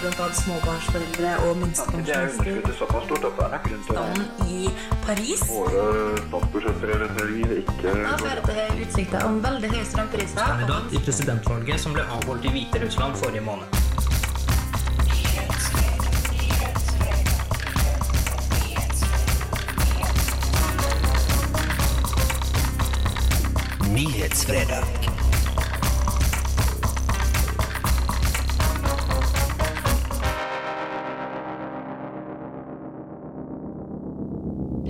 bl.a. småbarnsforeldre og minstepensjonister. Er er i Paris. Våre statsbudsjetter eller ikke Da fører til utsikter om veldig høye strømpriser. kandidat i presidentvalget som ble avholdt i Hviterussland forrige måned. Nyhetsfredag.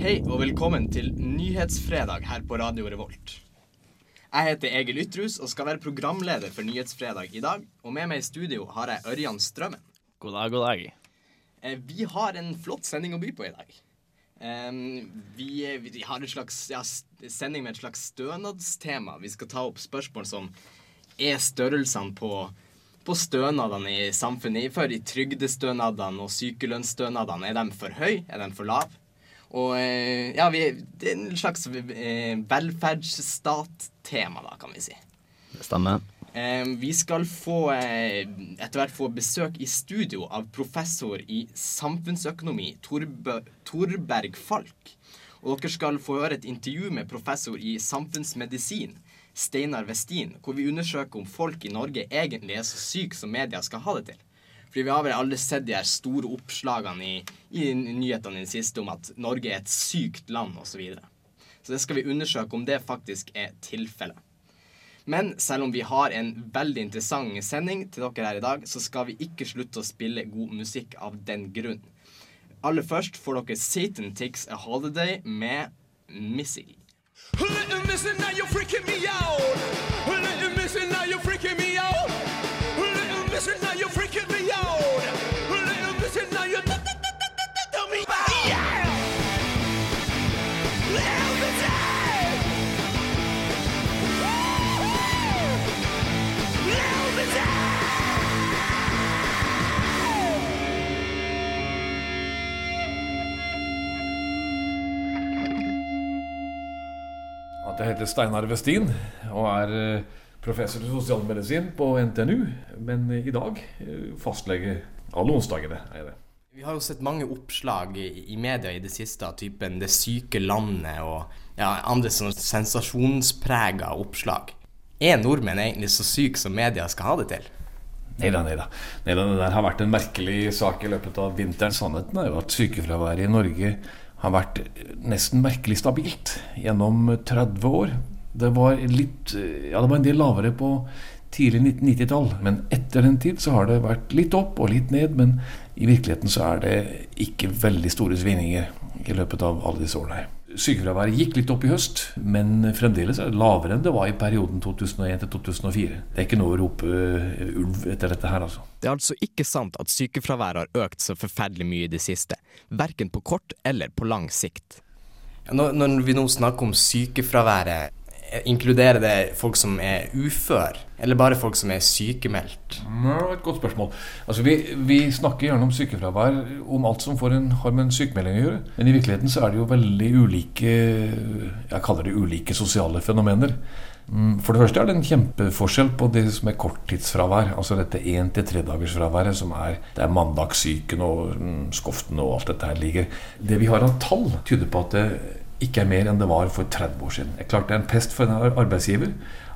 Hei og velkommen til Nyhetsfredag her på Radio Revolt. Jeg heter Egil Ytrhus og skal være programleder for Nyhetsfredag i dag. Og med meg i studio har jeg Ørjan Strømmen. God dag, god dag. Eh, Vi har en flott sending å by på i dag. Vi har en slags ja, sending med et slags stønadstema. Vi skal ta opp spørsmål som er størrelsene på, på stønadene i samfunnet for i trygdestønadene og sykelønnsstønadene. Er de for høye? Er de for lave? Og eh, ja, vi, det er en slags eh, velferdsstat-tema, da, kan vi si. Det stemmer. Eh, vi skal få etter hvert få besøk i studio av professor i samfunnsøkonomi, Torbe, Torberg Falk. Og dere skal få høre et intervju med professor i samfunnsmedisin, Steinar Westin, hvor vi undersøker om folk i Norge egentlig er så syke som media skal ha det til. Fordi vi har vel alle sett de her store oppslagene i, i nyhetene i det siste om at Norge er et sykt land, osv. Så, videre. så det skal vi undersøke om det faktisk er tilfellet. Men selv om vi har en veldig interessant sending til dere her i dag, så skal vi ikke slutte å spille god musikk av den grunn. Aller først får dere Satan Takes a Holiday med Missy. Little Missy, now you're freaking me out. Little Missy, now you're freaking me out. Missing, now you're freaking me out. Little missing, now you're tell me yeah. Little missing. Little. At jeg heter Steinar Westin og er eh, professor i sosialmedisin på NTNU. Men i dag eh, fastlege alle onsdagene er det. Vi har jo sett mange oppslag i, i media i det siste av typen 'Det syke landet' og ja, andre sånne sensasjonsprega oppslag. Er nordmenn egentlig så syke som media skal ha det til? Nei da, nei da. Nei da, Det der har vært en merkelig sak i løpet av vinteren. Sannheten er jo at sykefraværet i Norge har vært nesten merkelig stabilt gjennom 30 år. Det var litt Ja, det var en del lavere på tidlig 1990-tall, men etter den tid så har det vært litt opp og litt ned. Men i virkeligheten så er det ikke veldig store svingninger i løpet av alle disse årene. Sykefraværet gikk litt opp i høst, men fremdeles er det lavere enn det var i perioden 2001 2004. Det er ikke noe å rope øh, ulv etter dette her, altså. Det er altså ikke sant at sykefraværet har økt så forferdelig mye i det siste, verken på kort eller på lang sikt. Når, når vi nå snakker om sykefraværet, eh, inkluderer det folk som er ufør, eller bare folk som er sykemeldt? Ja, et godt spørsmål. Altså, vi, vi snakker gjerne om sykefravær om alt som en, har med en sykemelding å gjøre. Men i virkeligheten så er det jo veldig ulike Jeg kaller det ulike sosiale fenomener. Mm, For det første er det en kjempeforskjell på det som er korttidsfravær. Altså dette én til tredagersfraværet som er Det er mandagssyken og mm, skoften og alt dette her ligger. Det vi har av tall, tyder på at det ikke er mer enn det var for 30 år siden. Det er klart det er en pest for en arbeidsgiver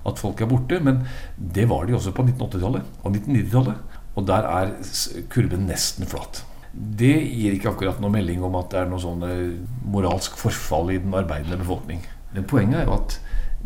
at folk er borte, men det var de også på 1980-tallet og 1990-tallet. Og der er kurven nesten flat. Det gir ikke akkurat noe melding om at det er noe sånn eh, moralsk forfall i den arbeidende befolkning. Men poenget er jo at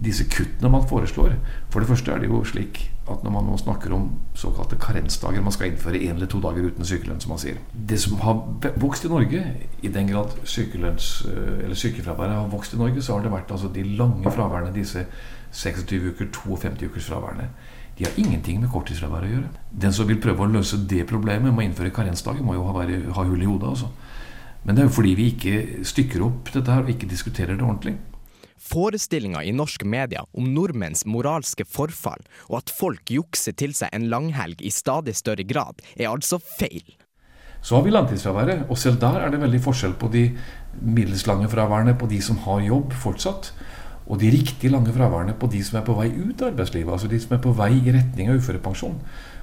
disse kuttene man foreslår For det første er det jo slik at når man nå snakker om såkalte karensdager Man skal innføre én eller to dager uten sykelønn, som man sier. Det som har vokst i Norge, i den grad eh, eller sykefraværet har vokst i Norge, så har det vært altså de lange fraværene, disse 26 uker, 52 ukers fraværene. De har ingenting med korttidsfravær å gjøre. Den som vil prøve å løse det problemet med å innføre karensdager, må jo ha, være, ha hull i hodet. altså. Men det er jo fordi vi ikke stykker opp dette her og ikke diskuterer det ordentlig. Forestillinga i norske medier om nordmenns moralske forfall, og at folk jukser til seg en langhelg i stadig større grad, er altså feil. Så har vi langtidsfraværet, og selv der er det veldig forskjell på de middels lange fraværene på de som har jobb fortsatt, og de riktig lange fraværene på de som er på vei ut av arbeidslivet, altså de som er på vei i retning av uførepensjon.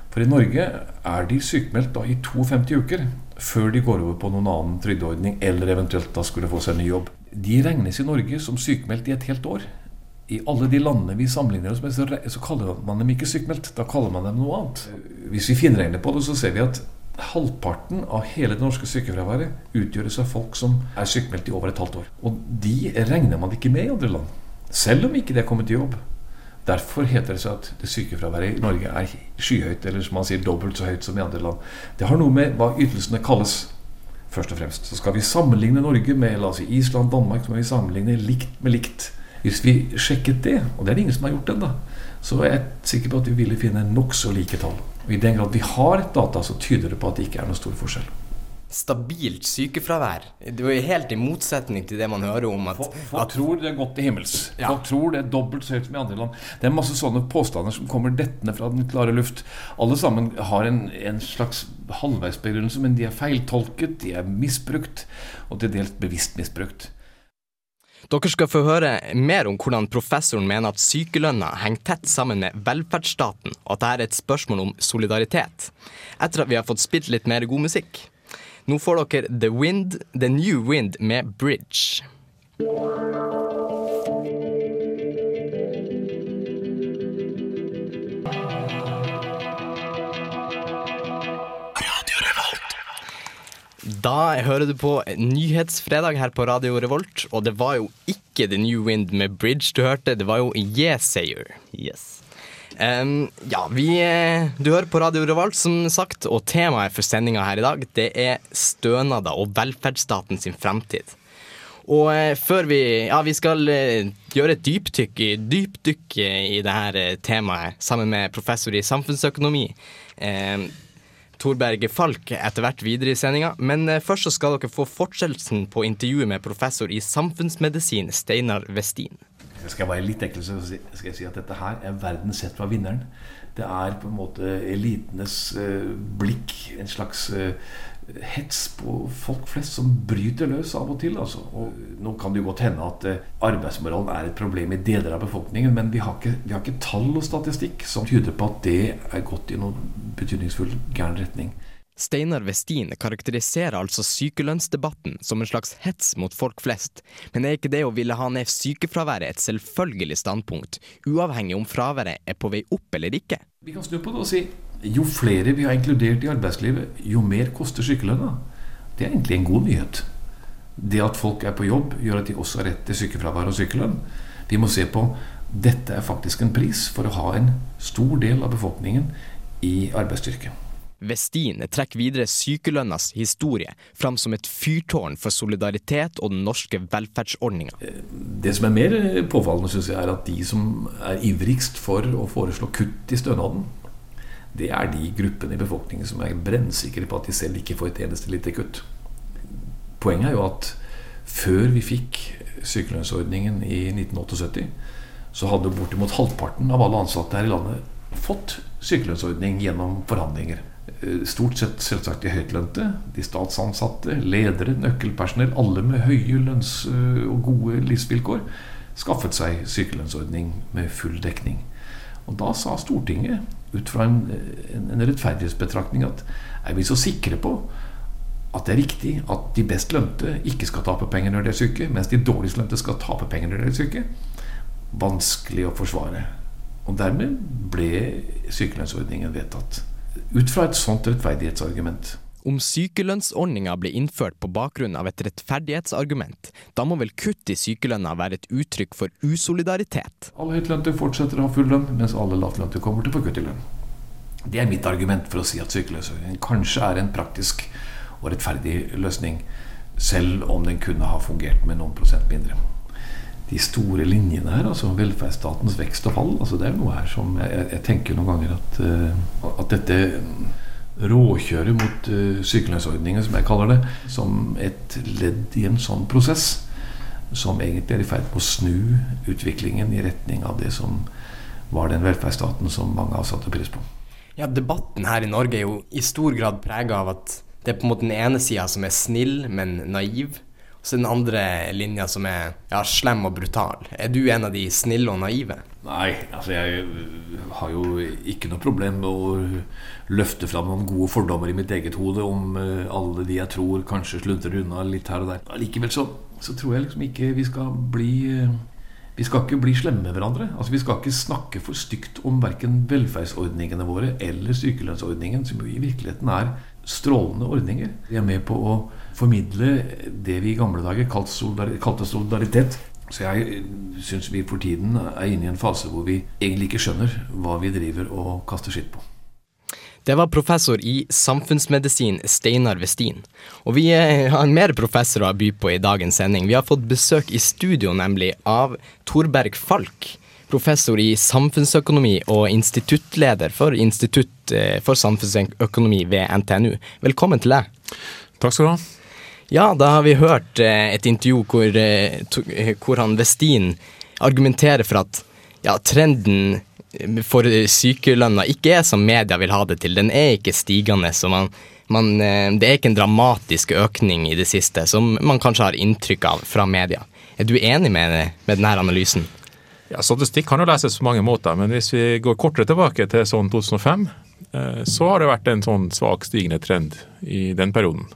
For i Norge er de sykemeldt da i 52 uker før de går over på noen annen trygdeordning eller eventuelt da skulle få seg ny jobb. De regnes i Norge som sykemeldt i et helt år. I alle de landene vi sammenligner oss med, så, kaller man dem ikke sykemeldt. Da kaller man dem noe annet. Hvis vi finregner på det, så ser vi at halvparten av hele det norske sykefraværet utgjøres av folk som er sykemeldt i over et halvt år. Og de regner man ikke med i andre land. Selv om ikke de er kommet i jobb. Derfor heter det seg at det sykefraværet i Norge er skyhøyt, eller som man sier dobbelt så høyt som i andre land. Det har noe med hva ytelsene kalles, først og fremst. Så skal vi sammenligne Norge med la oss si, Island, Danmark, så må vi sammenligne likt med likt. Hvis vi sjekket det, og det er det ingen som har gjort ennå, så er jeg sikker på at vi ville finne nokså like tall. Og I den grad vi har data, så tyder det på at det ikke er noen stor forskjell. Stabilt sykefravær. Det var helt i motsetning til det man hører om at, Folk, folk at tror det er godt til himmels. Ja. Folk tror det er dobbelt så høyt som i andre land. Det er masse sånne påstander som kommer dettende fra den klare luft. Alle sammen har en, en slags halvveisbegrunnelse, men de er feiltolket, de er misbrukt, og til dels bevisst misbrukt. Dere skal få høre mer om hvordan professoren mener at sykelønna henger tett sammen med velferdsstaten, og at dette er et spørsmål om solidaritet. Etter at vi har fått spilt litt mer god musikk. Nå får dere The Wind, The New Wind med Bridge. Da hører du på Nyhetsfredag her på Radio Revolt, og det var jo ikke The New Wind med Bridge du hørte, det var jo Yeah-Sayer. Yes. Em, ja, vi eh, Du hører på Radio Revolt, som sagt, og temaet for sendinga her i dag, det er stønader og velferdsstaten sin fremtid. Og eh, før vi Ja, vi skal eh, gjøre et dypdykk dypdykk i det her temaet sammen med professor i samfunnsøkonomi. Eh, Torberg Falk etter hvert videre i sendinga, men først så skal dere få fortsettelsen på intervjuet med professor i samfunnsmedisin Steinar Westin. Jeg skal være litt ekkel, så skal jeg si at dette her er verden sett fra vinneren. Det er på en måte elitenes eh, blikk, en slags eh, hets på folk flest som bryter løs av og til. Altså. Og nå kan det jo godt hende at eh, arbeidsmoralen er et problem i deler av befolkningen, men vi har, ikke, vi har ikke tall og statistikk som tyder på at det er gått i noen betydningsfull gæren retning. Steinar Westin karakteriserer altså sykelønnsdebatten som en slags hets mot folk flest, men er ikke det å ville ha ned sykefraværet et selvfølgelig standpunkt, uavhengig om fraværet er på vei opp eller ikke? Vi kan snu på det og si jo flere vi har inkludert i arbeidslivet, jo mer koster sykelønna. Det er egentlig en god nyhet. Det at folk er på jobb, gjør at de også har rett til sykefravær og sykelønn. Vi må se på dette er faktisk en pris for å ha en stor del av befolkningen i arbeidsstyrke. Westin trekker videre sykelønnas historie fram som et fyrtårn for solidaritet og den norske velferdsordninga. Det som er mer påfallende, synes jeg, er at de som er ivrigst for å foreslå kutt i stønaden, det er de gruppene i befolkningen som er brennsikre på at de selv ikke får et eneste lite kutt. Poenget er jo at før vi fikk sykelønnsordningen i 1978, så hadde bortimot halvparten av alle ansatte her i landet fått sykelønnsordning gjennom forhandlinger. Eh, Stort sett selvsagt de høytlønte, de statsansatte, ledere, nøkkelpersonell, alle med høye lønns- og gode livsvilkår, skaffet seg sykelønnsordning med full dekning. Og da sa Stortinget, ut fra en, en, en rettferdighetsbetraktning, at er vi så sikre på at det er riktig at de best lønte ikke skal tape penger når de er syke, mens de dårligst lønte skal tape penger når de er syke? Vanskelig å forsvare. Og dermed ble sykelønnsordningen vedtatt. Ut fra et sånt rettferdighetsargument. Om sykelønnsordninga ble innført på bakgrunn av et rettferdighetsargument, da må vel kutt i sykelønna være et uttrykk for usolidaritet? Alle høytlønte fortsetter å ha full lønn, mens alle lavtlønte kommer til å få kutt i lønn. Det er mitt argument for å si at sykelønnsordningen kanskje er en praktisk og rettferdig løsning, selv om den kunne ha fungert med noen prosent mindre. De store linjene her, altså velferdsstatens vekst og fall, altså det er noe her som jeg, jeg- tenker noen ganger at, uh, at dette råkjøret mot uh, sykelønnsordningen, som jeg kaller det, som et ledd i en sånn prosess, som egentlig er i ferd med å snu utviklingen i retning av det som var den velferdsstaten som mange av satte pris på. Ja, debatten her i Norge er jo i stor grad prega av at det er på en måte den ene sida som er snill, men naiv. Så den andre linja som er ja, slem og brutal. Er du en av de snille og naive? Nei, altså jeg har jo ikke noe problem med å løfte fram noen gode fordommer i mitt eget hode om øh, alle de jeg tror kanskje sluntrer unna litt her og der. Allikevel så, så tror jeg liksom ikke vi skal bli øh, Vi skal ikke bli slemme med hverandre. Altså Vi skal ikke snakke for stygt om verken velferdsordningene våre eller sykelønnsordningen, som jo i virkeligheten er strålende ordninger. Vi er med på å formidle det vi i gamle dager kalte solidaritet. Kalte solidaritet. Så jeg syns vi for tiden er inne i en fase hvor vi egentlig ikke skjønner hva vi driver og kaster skitt på. Det var professor i samfunnsmedisin Steinar Westin. Og vi har mer professorer å by på i dagens sending. Vi har fått besøk i studio nemlig av Torberg Falk. Professor i samfunnsøkonomi og instituttleder for Institutt eh, for samfunnsøkonomi ved NTNU. Velkommen til deg. Takk skal du ha. Ja, da har vi hørt eh, et intervju hvor, eh, eh, hvor han Westin argumenterer for at ja, trenden for sykelønna ikke er som media vil ha det til. Den er ikke stigende. så man, man, Det er ikke en dramatisk økning i det siste, som man kanskje har inntrykk av fra media. Er du enig med, med denne analysen? Ja, Statistikk kan jo leses på mange måter, men hvis vi går kortere tilbake til sånn 2005, eh, så har det vært en sånn svak stigende trend i den perioden.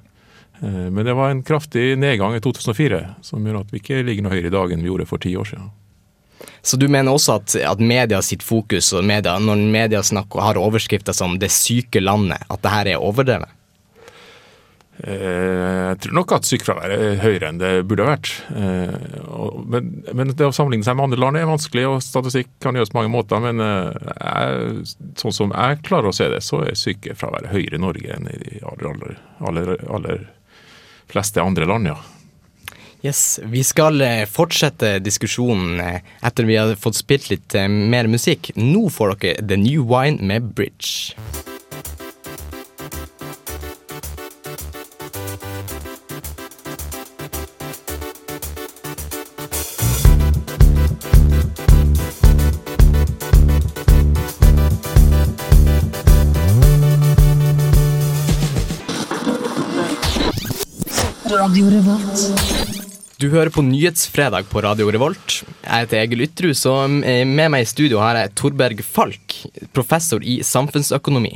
Eh, Men det var en kraftig nedgang i 2004, som gjør at vi ikke ligger noe høyere i dag enn vi gjorde for ti år siden. Så du mener også at, at media sitt fokus, og media, når media snakker, har overskrifter som 'det syke landet', at det her er overdrevet? Eh, Jeg tror nok at sykefraværet er høyere enn det burde ha vært. Eh, Men, men det å sammenligne seg med andre land er vanskelig, og statistikk kan gjøres på mange måter. Men jeg, sånn som jeg klarer å se det, så er sykefraværet høyere i Norge enn i de aller, aller, aller, aller fleste andre land, ja. Yes, Vi skal eh, fortsette diskusjonen eh, etter vi har fått spilt litt eh, mer musikk. Nå får dere The New Wine med Bridge. Du hører på Nyhetsfredag på Radio Revolt. Jeg heter Egil Ytrhus, så eh, med meg i studio har jeg Torberg Falk, professor i samfunnsøkonomi.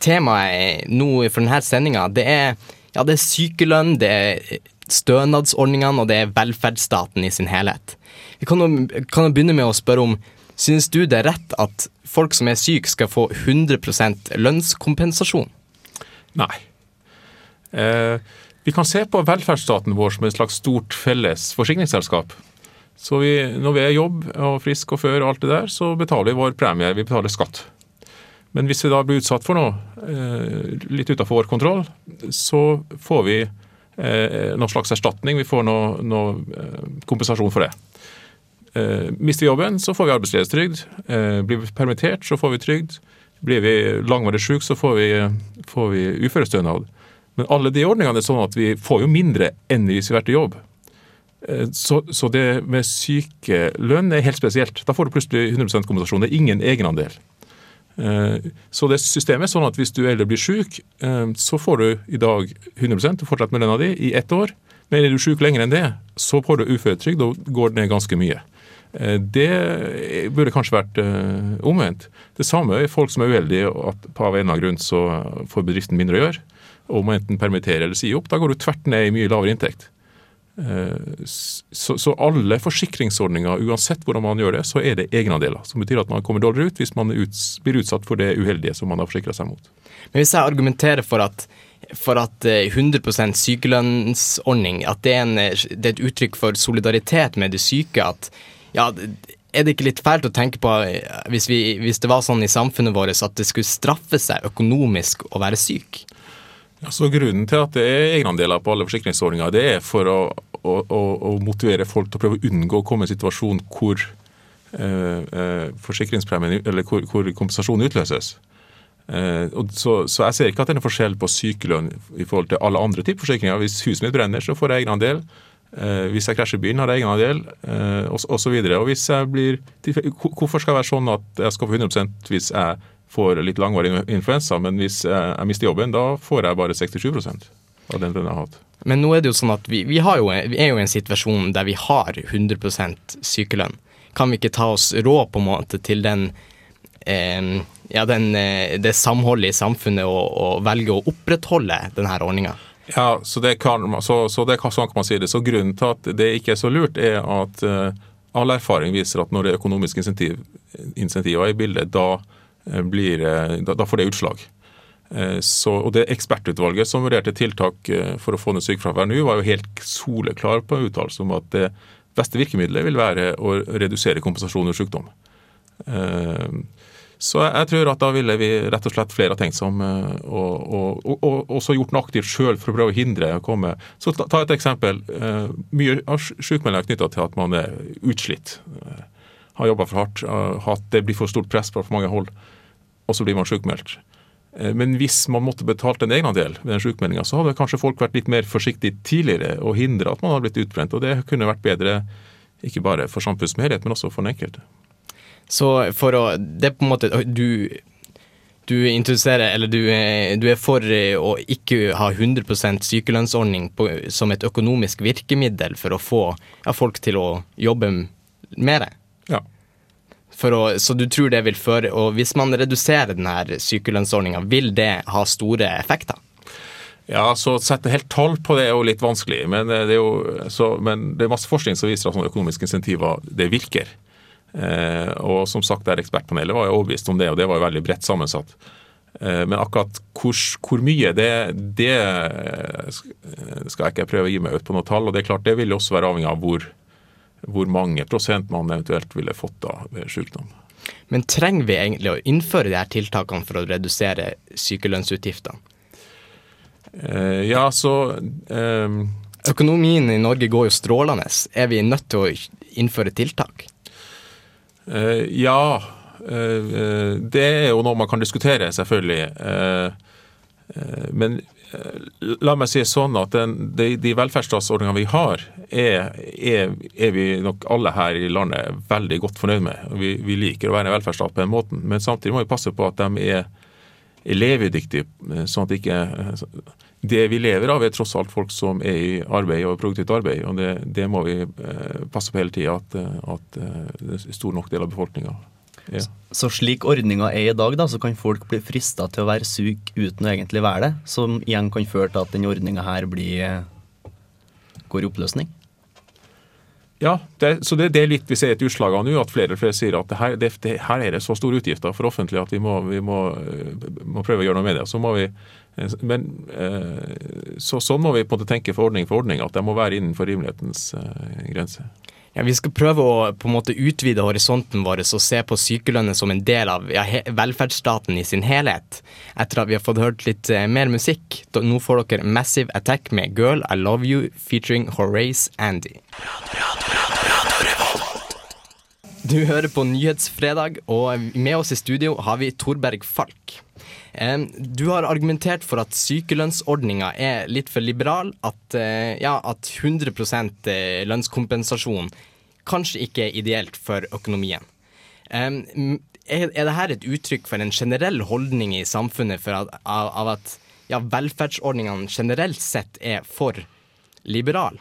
Temaet nå for denne sendinga, det ja, det er sykelønn, det er stønadsordningene, og det er velferdsstaten i sin helhet. Vi kan jo, kan jo begynne med å spørre om Synes du det er rett at folk som er syke, skal få 100 lønnskompensasjon? Nei. Eh, vi kan se på velferdsstaten vår som et slags stort felles forsikringsselskap. Så vi, når vi er i jobb og friske og før og alt det der, så betaler vi vår premie, vi betaler skatt. Men hvis vi da blir utsatt for noe eh, litt utenfor vår kontroll, så får vi eh, noen slags erstatning. Vi får noe, noe eh, kompensasjon for det. Mister vi jobben, så får vi arbeidsledighetstrygd. Blir vi permittert, så får vi trygd. Blir vi langvarig syk, så får vi, får vi uførestønad. Men alle de ordningene er sånn at vi får jo mindre enn hvis vi har vært i jobb. Eh, Så, så det med sykelønn er helt spesielt. Da får du plutselig 100% kompensasjon. Det er ingen egenandel. Eh, Så det systemet er sånn at hvis du eldre blir syk, eh, så får du i dag 100 du fortsetter med lønna di i ett år. Men er du syk lenger enn det, så får du uføretrygd og går ned ganske mye. Det burde kanskje vært omvendt. Det samme er folk som er uheldige, og at på en eller annen grunn så får bedriften mindre å gjøre. Og må enten permittere eller si opp. Da går du tvert ned i mye lavere inntekt. Eh, Så, så alle forsikringsordninger, uansett hvordan man gjør det, så er det egenandeler. Som betyr at man kommer dårligere ut hvis man ut, blir utsatt for det uheldige som man har forsikra seg mot. Men hvis jeg argumenterer for at, for at eh, 100 sykelønnsordning at det er, en, eh, det er et uttrykk for solidaritet med de syke, at ja, er det ikke litt fælt å tenke på eh, hvis, vi, hvis det var sånn i samfunnet vårt at det skulle straffe seg økonomisk å være syk? Ja, så Grunnen til at det er egenandeler på alle forsikringsordninger, det er for å, å, å, motivere folk til å prøve å unngå å komme i en situasjon hvor eh, eh, eller hvor, hvor kompensasjonen utløses. Eh, så, så jeg ser ikke at det er noen forskjell på sykelønn i forhold til alle andre typer forsikringer. Hvis huset mitt brenner, så får jeg egenandel. Eh, hvis jeg krasjer bilen, har jeg egenandel, eh, og, og så. Og Hvorfor skal det være sånn at jeg skal få 100% hvis jeg får litt langvarig influensa, men hvis jeg, jeg mister jobben, da får jeg bare 67% av den den har hatt. Men nå er det jo sånn at vi, vi, har jo, vi er jo i en situasjon der vi har 100% sykelønn. Kan vi ikke ta oss råd på en måte til den, eh, ja, den, eh, det samholdet i samfunnet og, og velge å opprettholde denne ordninga? Ja, så det kan, så, så det kan, sånn kan man si det. Så grunnen til at det ikke er så lurt, er at eh, all erfaring viser at når det er økonomiske insentiv, insentiver i bildet, da, blir, eh, da, får det utslag. Eh, Så, og det Ekspertutvalget som vurderte tiltak eh, for å få ned sykefravær nå, var jo helt soleklar på uttalelse om at det beste virkemidlet vil være å redusere kompensasjon ved sykdom. Eh, Så jeg, tror at da ville vi rett og slett flere ha tenkt seg om eh, og, og, og, og også gjort noe aktivt sjøl for å prøve å hindre å komme Så ta, et eksempel. Eh, Mye av sykmelding er knytta til at man er utslitt. eh, Har jobba for hardt, at det blir for stort press på for mange hold, og så blir man sjukmeldt. Eh, Men hvis man måtte betalt en egenandel ved den sjukmeldinga, så hadde kanskje folk vært litt mer forsiktige tidligere og hindre at man hadde blitt utbrent. Og det kunne vært bedre ikke bare for samfunnet som helhet, men også for den enkelte. Så for å Det er på en måte Du, du introduserer Eller du, du er for eh, å ikke ha 100 sykelønnsordning på, som et økonomisk virkemiddel for å få ja, folk til å jobbe mer? Å, så du tror det vil føre Og hvis man reduserer denne sykelønnsordninga, vil det ha store effekter? Ja, så å sette helt tall på det er jo litt vanskelig. Men eh, det er jo så, men det er masse forskning som viser at sånne økonomiske insentiver det virker. Eh, og som sagt, der ekspertpanelet var jo overbevist om det, og det var jo veldig bredt sammensatt. Eh, men akkurat hvor, hvor mye, det, det skal jeg ikke prøve å gi meg ut på noe tall. Og det er klart, det vil også være avhengig av hvor, hvor mange prosent man eventuelt ville fått da ved sykdom. Men trenger vi egentlig å innføre de her tiltakene for å redusere sykelønnsutgiftene? Eh, ja, så eh, Økonomien i Norge går jo strålende. Er vi nødt til å innføre tiltak? Eh, ja, eh, eh, det er jo noe man kan diskutere, selvfølgelig. Eh, men la meg si sånn at den, de, de velferdsstatsordningene vi har, er, er, er vi nok alle her i landet veldig godt fornøyd med. Vi, vi liker å være en velferdsstat på den måten, men samtidig må vi passe på at de er, er levedyktige, eh, sånn at ikke eh, det vi lever av, er tross alt folk som er i arbeid og produktivt arbeid. og Det, det må vi eh, passe på hele tida, at, eh, at eh, det er stor nok del av befolkninga er. Så slik ordninga er i dag, da, så kan folk bli frista til å være syk uten å egentlig være det. Som igjen kan føre til at den ordninga her blir eh, går i oppløsning. Ja, det, så det, det er litt vi ser et utslag av nå, at flere og flere sier at det her, det, her er det så store utgifter for offentlig at vi må, vi må, eh, må prøve å gjøre noe med det. Så må vi, eh, men så, sånn må vi på en måte tenke for ordning for ordning, at de må være innenfor rimelighetens grense. Ja, Vi skal prøve å på en måte utvide horisonten vår og se på sykelønnet som en del av ja, velferdsstaten i sin helhet. Etter at vi har fått hørt litt eh, mer musikk. Da, nå får dere Massive Attack med Girl I Love You featuring Horace Andy. Du hører på Nyhetsfredag, og med oss i studio har vi Torberg Falk. Du har argumentert for at sykelønnsordninga er litt for liberal. At, eh, ja, at 100 eh, lønnskompensasjon kanskje ikke ideelt for økonomien. Um, Er, dette et uttrykk for en generell holdning i samfunnet at, av, av at ja, velferdsordningene generelt sett er for liberal?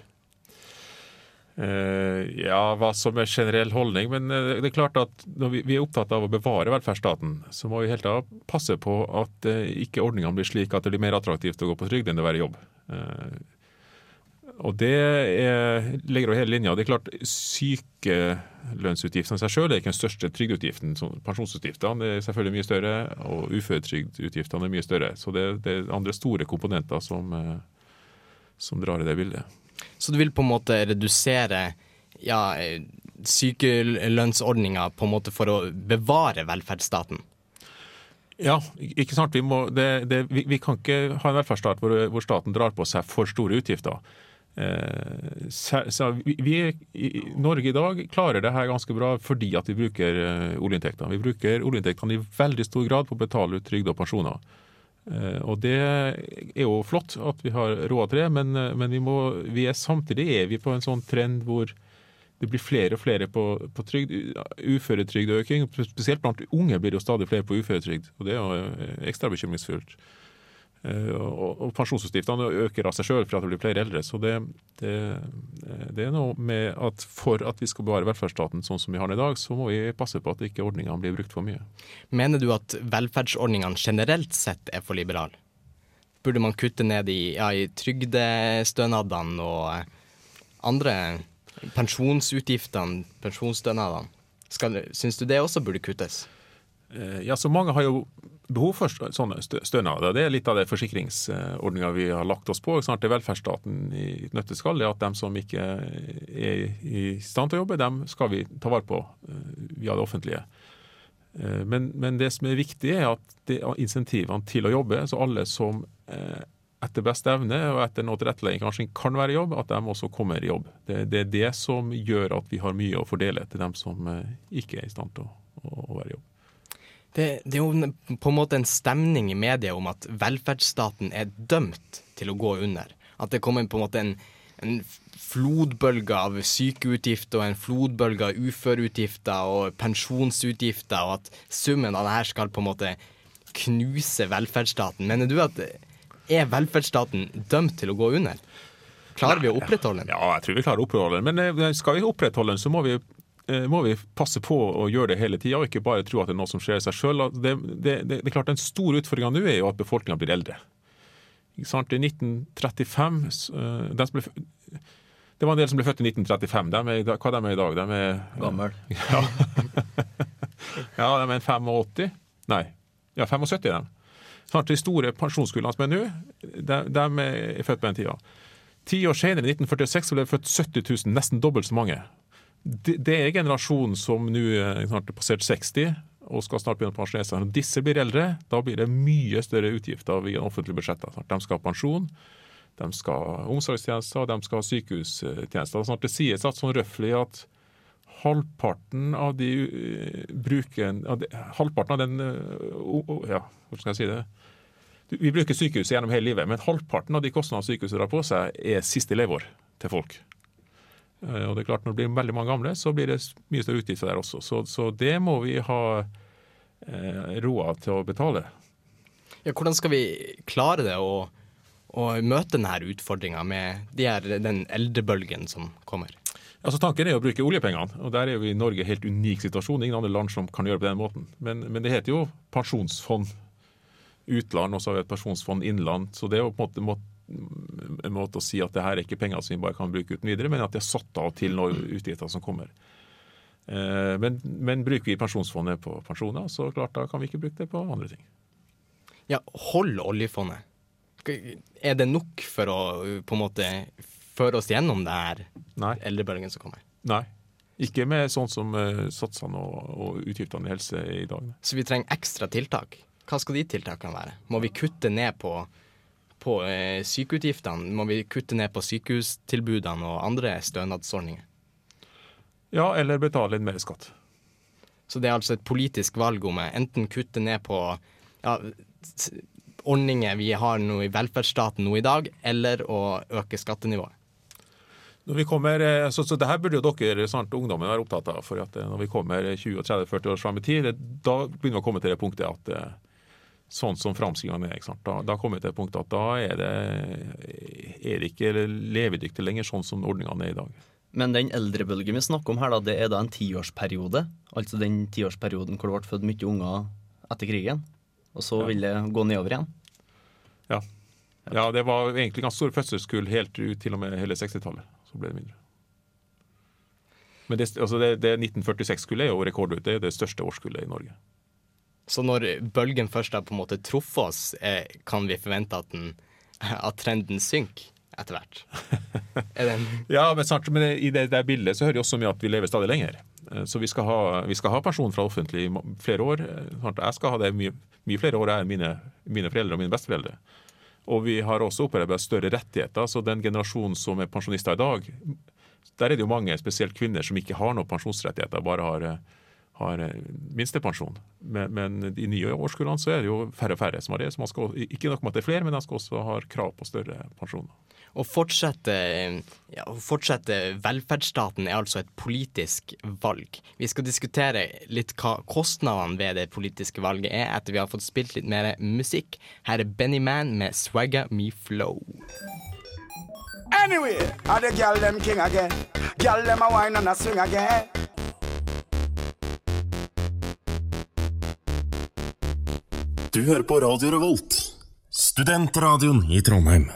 Uh, ja, hva som er generell holdning. Men uh, det er klart at når vi, vi er opptatt av å bevare velferdsstaten, så må vi helt da passe på at uh, ikke ordningene blir slik at det blir mer attraktivt å gå på trygd enn å være i jobb. Eh, og det er, ligger over hele linja. Det er klart Sykelønnsutgiftene i seg selv er ikke den største trygdeutgiften. Pensjonsutgiftene er selvfølgelig mye større, og uføretrygdutgiftene er mye større. Så det, det er andre store komponenter som, eh, som drar i det bildet. Så du vil på en måte redusere ja, sykelønnsordninga på en måte for å bevare velferdsstaten? Ja, ikke sant. Vi, må, det, det, vi, vi kan ikke ha en velferdsstat hvor, hvor staten drar på seg for store utgifter. Eh, vi, i Norge i dag klarer det her ganske bra fordi at vi bruker eh, oljeinntekter. Vi bruker oljeinntektene i veldig stor grad på å betale ut trygd og pensjoner. Eh, og det er jo flott at vi har råd til det, men, men vi, må, vi er, samtidig er vi på en sånn trend hvor det blir flere og flere på, på trygd. Uføretrygdøking, spesielt blant unge blir det jo stadig flere på uføretrygd. Og det er jo ekstra bekymringsfullt. Eh, Og, og pensjonsutgiftene øker av seg sjøl for at det blir flere eldre. Så det, det, det er noe med at for at vi skal bevare velferdsstaten sånn som vi har den i dag, så må vi passe på at ikke ordningene blir brukt for mye. Mener du at velferdsordningene generelt sett er for liberale? Burde man kutte ned i, ja, i trygdestønadene og eh, andre pensjonsutgiftene, pensjonsstønadene? Syns du det også burde kuttes? Eh, Ja, så Mange har jo behov for sånne stø- stønader. Det er litt av det forsikringsordninga vi har lagt oss på. Snart er velferdsstaten i et nøtteskall. At dem som ikke er i stand til å jobbe, dem skal vi ta vare på eh, via det offentlige. Eh, Men, men det som er viktig, er at det er insentivene til å jobbe, så alle som etter beste evne og etter noe tilrettelegging kanskje kan være i jobb, at de også kommer i jobb. Det, det er det som gjør at vi har mye å fordele til dem som ikke er i stand til å, å være i jobb. Det, det er jo på en måte en stemning i media om at velferdsstaten er dømt til å gå under. At det kommer på en måte en, en flodbølge av sykeutgifter og en flodbølge av uføreutgifter og pensjonsutgifter, og at summen av det her skal på en måte knuse velferdsstaten. Mener du at er velferdsstaten dømt til å gå under? Klarer vi å opprettholde den? Ja, jeg tror vi klarer å opprettholde den. Men eh, skal vi opprettholde den, så må vi, må vi passe på å gjøre det hele tida, og ikke bare tro at det er noe som skjer i seg sjøl. Det, det, det, det er klart Den store utfordringa nå er jo at befolkninga blir eldre. I 1935 s- eh, ble, Det var en del som ble født i 1935. De er, hva de er i dag? De er Gammel. Ja, ja de er 85. Nei, ja, 75 er de. Snart de store pensjonskullene som er nå, de, de er født på den tida. Ti år senere, i 1946, ble det født 70 000, nesten dobbelt så mange. Det, det er generasjonen som nå eh, snart er passert 60 og skal snart begynne å pensjonere seg. Når disse blir eldre, da blir det mye større utgifter via offentlige budsjetter. De skal ha pensjon, de skal ha omsorgstjenester, de skal ha sykehustjenester. Snart det sies at sånn røftlig at halvparten av de eh, bruken, Halvparten av den eh, Ja, hvordan skal jeg si det? Vi bruker sykehuset gjennom hele livet, men halvparten av de kostnadene sykehuset drar på seg, er siste leveår til folk. Eh, Og det er klart Når det blir veldig mange gamle, så blir det mye større utgifter der også. Så, så det må vi ha eh, råd til å betale. Ja, hvordan skal vi klare det å, å møte denne utfordringa med de her, den eldrebølgen som kommer? Altså Tanken er å bruke oljepengene, og der er vi i Norge helt unik situasjon. Ingen andre land som kan gjøre det på den måten. Men, men det heter jo pensjonsfond utland, og så har vi et pensjonsfond innland. Så det er jo på en måte må- en måte å si at det her er ikke penger som vi bare kan bruke uten videre, men at de er satt av til noen utgifter som kommer. Eh, Men, men bruker vi pensjonsfondet på pensjoner, så klart da kan vi ikke bruke det på andre ting. Ja, hold oljefondet. Er det nok for å på en måte føre oss gjennom det her Nei. eldrebølgen som kommer? Nei. Ikke med sånn som eh, satsene og, og utgiftene i helse i dag. Så vi trenger ekstra tiltak. Hva skal de tiltakene være? Må vi kutte ned på, på eh, sykeutgiftene? Må vi kutte ned på sykehustilbudene og andre stønadsordninger? Ja, eller betale inn mer skatt. Så det er altså et politisk valg om enten kutte ned på ja, ordninger vi har nå i velferdsstaten nå i dag, eller å øke skattenivået. Når vi kommer, eh, så, så det her burde jo dere, snart ungdommen, være opptatt av. for at eh, Når vi kommer 20-30-40 år fram i tid, da begynner vi å komme til det punktet at sånn som framskrivingene er? Da, da kommer vi til et punkt at da er det, er det ikke levedyktig lenger sånn som ordningene er i dag. Men den eldrebølgen vi snakker om her, da, det er da en tiårsperiode. Altså den tiårsperioden hvor det ble født mye unger etter krigen. Og så vil det gå nedover igjen. Ja. ja, det var egentlig ganske store fødselskull helt ut til og med hele 60-tallet. Så ble det mindre. Men det, altså det, det 1946-kullet er jo rekordhøyt. Det er det største årskullet i Norge. Så når bølgen først har på en måte truffet oss, eh, kan vi forvente at, den, at trenden synker etter hvert? Er Ja, men, snart, men i det der bildet så hører vi også mye at vi lever stadig lenger. Eh, Så vi skal ha, vi skal ha pensjon fra offentlig i flere år. Eh, Jeg skal ha det mye, mye flere år enn mine, mine foreldre og mine besteforeldre. Og vi har også opparbeidet større rettigheter. Så den generasjonen som er pensjonister i dag, der er det jo mange, spesielt kvinner, som ikke har noen pensjonsrettigheter, bare har, har eh, minstepensjon. Men, men i nye årskullene så er det jo færre og færre som har det. Så man skal, ikke nok med at det er flere, men de skal også ha krav på større pensjoner. Å fortsette, ja, å fortsette velferdsstaten er altså et politisk valg. Vi skal diskutere litt hva kostnadene ved det politiske valget er, etter vi har fått spilt litt mer musikk. Her er Benny Man med 'Swagga Me Flow'. Anyway, are the girl them king again? Girl them a wine and a swing again. Du hører på Radio Revolt, studentradioen i Trondheim.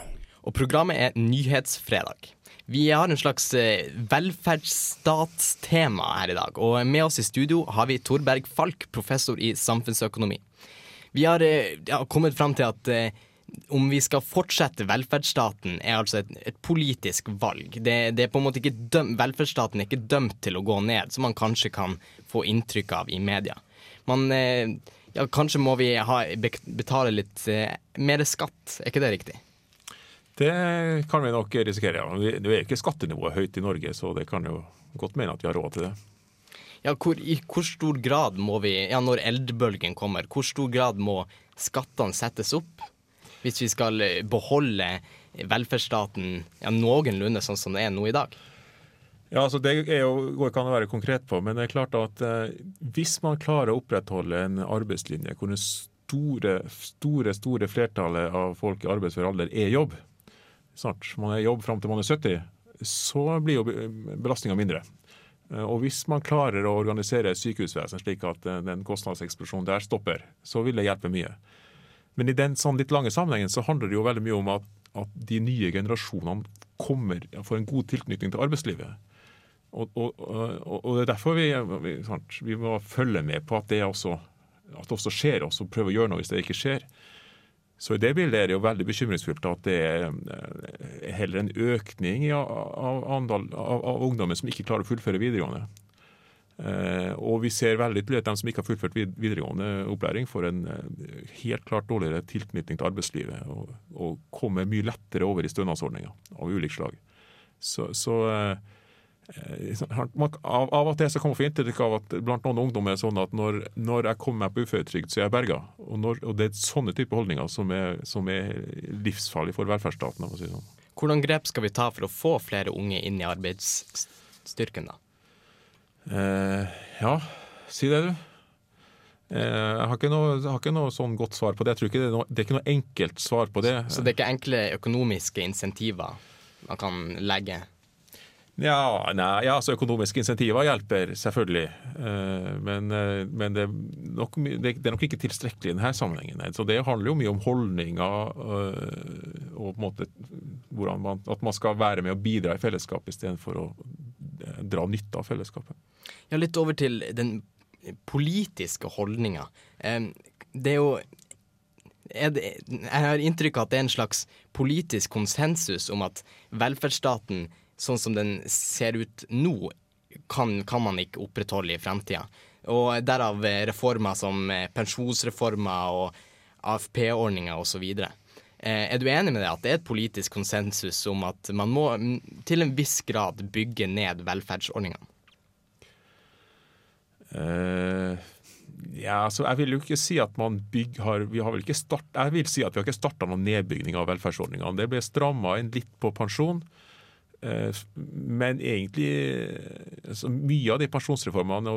Og programmet er Nyhetsfredag. Vi har en slags eh, velferdsstatstema her i dag, og med oss i studio har vi Torberg Falk, professor i samfunnsøkonomi. Vi har eh, ja, kommet fram til at eh, om vi skal fortsette velferdsstaten, er altså et, et politisk valg. Det, det er på en måte ikke døm, Velferdsstaten er ikke dømt til å gå ned, som man kanskje kan få inntrykk av i media. Man, eh, ja, kanskje må vi ha, betale litt eh, mer skatt, er ikke det riktig? Det kan vi nok risikere, ja. Det er ikke skattenivået høyt i Norge, så det kan jo godt mene at vi har råd til det. Ja, hvor, I hvor stor grad må vi, ja, når eldrebølgen kommer, hvor stor grad må skattene settes opp hvis vi skal eh, beholde velferdsstaten ja, noenlunde sånn som det er nå i dag? Ja, altså Det jo, går ikke an å være konkret på, men det er klart at eh, hvis man klarer å opprettholde en arbeidslinje hvor det store, store store flertallet av folk i arbeidsfør alder er jobb, snart man er jobb fram til man er 70, så blir jo belastninga mindre. Eh, Og hvis man klarer å organisere sykehusvesen slik at eh, den kostnadseksplosjonen der stopper, så vil det hjelpe mye. Men i den sånn litt lange sammenhengen så handler det jo veldig mye om at, at de nye generasjonene kommer, får en god tilknytning til arbeidslivet. Og, og, og, og det er derfor vi, vi, sant, vi må følge med på at det, også, at det også skjer, og prøve å gjøre noe hvis det ikke skjer. Så i det bildet er det jo veldig bekymringsfullt at det er eh, heller en økning av, av, av, av ungdommer som ikke klarer å fullføre videregående. Eh, og vi ser veldig tydelig at de som ikke har fullført vid- videregående opplæring, får en eh, helt klart dårligere tilknytning til arbeidslivet og, og kommer mye lettere over i stønadsordninger av ulikt slag. Så, så eh, man, av, av og til så kan man få inntrykk av at blant noen ungdommer er sånn at når, når jeg kommer meg på uføretrygd, så er jeg berga. Og, og det er sånne type holdninger som er, som er livsfarlige for velferdsstaten. si sånn. Hvordan grep skal vi ta for å få flere unge inn i arbeidsstyrken, da? Eh, ja, si det, du. Eh, jeg har ikke noe, har ikke noe sånn godt svar på det. Jeg tror ikke det, er noe, det er ikke noe enkelt svar på det. Så det er ikke enkle økonomiske insentiver man kan legge? Ja, nei, ja, altså Økonomiske insentiver hjelper selvfølgelig, eh, men, eh, men det, er nok, det, er nok ikke tilstrekkelig i denne sammenhengen. Så Det handler jo mye om holdninger eh, og på en måte hvordan man, at man skal være med og bidra i fellesskapet istedenfor å dra nytte av fellesskapet. Ja, litt over til den politiske holdninga. Det er jo Jeg har inntrykk av at det er en slags politisk konsensus om at velferdsstaten, sånn som den ser ut nå, kan, kan man ikke opprettholde i fremtida. Og derav eh, reformer som eh, pensjonsreformer og AFP-ordninger osv. Eh, Er du enig med det at det er et politisk konsensus om at man må mm, til en viss grad bygge ned velferdsordningene? Uh, ja, så jeg vil jo ikke si at man bygg har, vi har vel ikke start, Jeg vil si at vi har ikke starta noen nedbygging av velferdsordningene. Det ble stramma inn litt på pensjon. eh, Men egentlig Mye av de pensjonsreformene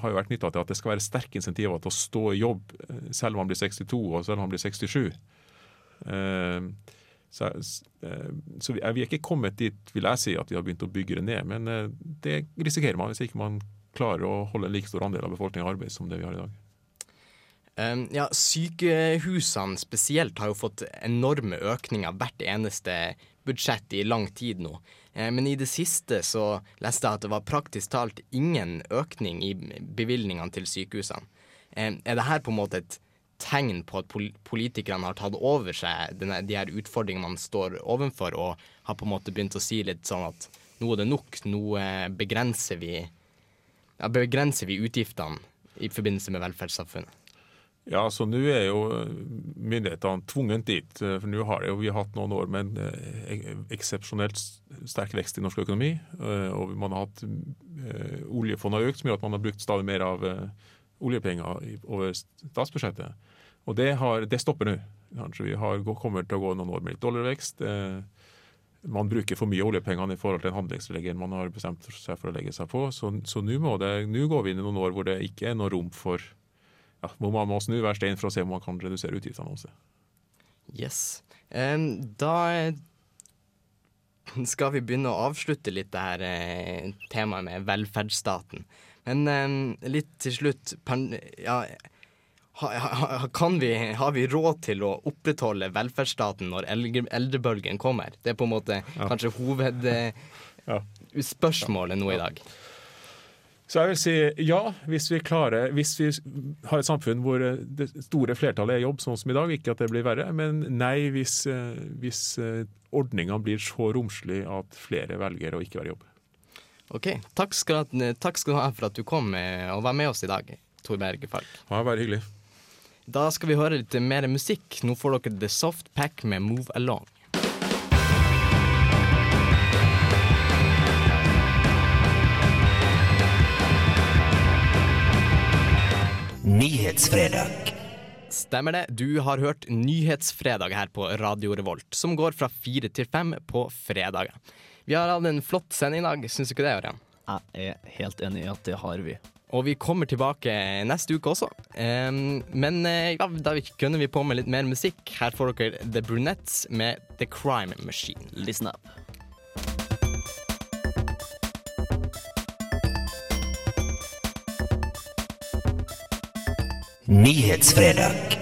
har jo vært knytta til at det skal være sterke insentiver til å stå i jobb selv om man blir 62 og selv om man blir 67. Eh, Så, eh, så vi er ikke kommet dit, vil jeg si, at vi har begynt å bygge det ned. Men eh, det risikerer man hvis ikke man klarer å holde en like stor andel av befolkningen i arbeid som det vi har i dag. Um, ja, Sykehusene spesielt har jo fått enorme økninger hvert eneste budsjett i lang tid nå. Eh, men i det siste så leste jeg at det var praktisk talt ingen økning i bevilgningene til sykehusene. Eh, er det her på en måte et tegn på at politikerne har tatt over seg denne, de her utfordringene man står overfor, og har på en måte begynt å si litt sånn at nå er det nok, nå eh, begrenser vi, ja, begrenser vi utgiftene i forbindelse med velferdssamfunnet? Ja, så nå er jo myndighetene tvunget dit. eh, For nå har det jo, vi hatt noen år med en eh, eksepsjonelt sterk vekst i norsk økonomi. Og man har hatt Oljefondet har økt, som gjør at man har brukt stadig mer av oljepenger over statsbudsjettet. Og det, har, det stopper nå. Kanskje vi har, kommer til å gå noen år med litt dollarvekst. eh, Man bruker for mye oljepengene i forhold til en handlingsregel man har bestemt seg for å legge seg på. Så, nå går vi inn i noen år hvor det ikke er noe rom for ja, hvor man må snu hver stein for å se om man kan redusere utgiftene også. Yes. Um, da skal vi begynne å avslutte litt det her eh, temaet med velferdsstaten. Men um, litt til slutt pan, ja, kan vi, Har vi råd til å opprettholde velferdsstaten når eldre, eldrebølgen kommer? Det er på en måte kanskje hovedspørsmålet nå i dag. Så jeg vil si ja, hvis vi klarer Hvis vi har et samfunn hvor eh, det store flertallet er i jobb, sånn som i dag, ikke at det blir verre, men nei hvis, eh, hvis ordninga blir så romslig at flere velger å ikke være i jobb. Ok, takk skal, takk skal du ha for at du kom eh, og var med oss i dag, Tor Berge Falk. Ja, bare hyggelig. Da skal vi høre litt mer musikk. Nå får dere The Soft Pack med Move Along. Nyhetsfredag. Stemmer det. Du har hørt Nyhetsfredag her på Radio Revolt, som går fra fire til fem på fredager. Vi har hatt en flott sending i dag, syns du ikke det, Ørjan? Jeg er helt enig i at det har vi. Og vi kommer tilbake neste uke også. Um, men eh, ja, da kunne vi på med litt mer musikk. Her får dere The Brunettes med The Crime Machine. Listen up. Nyhetsfredag.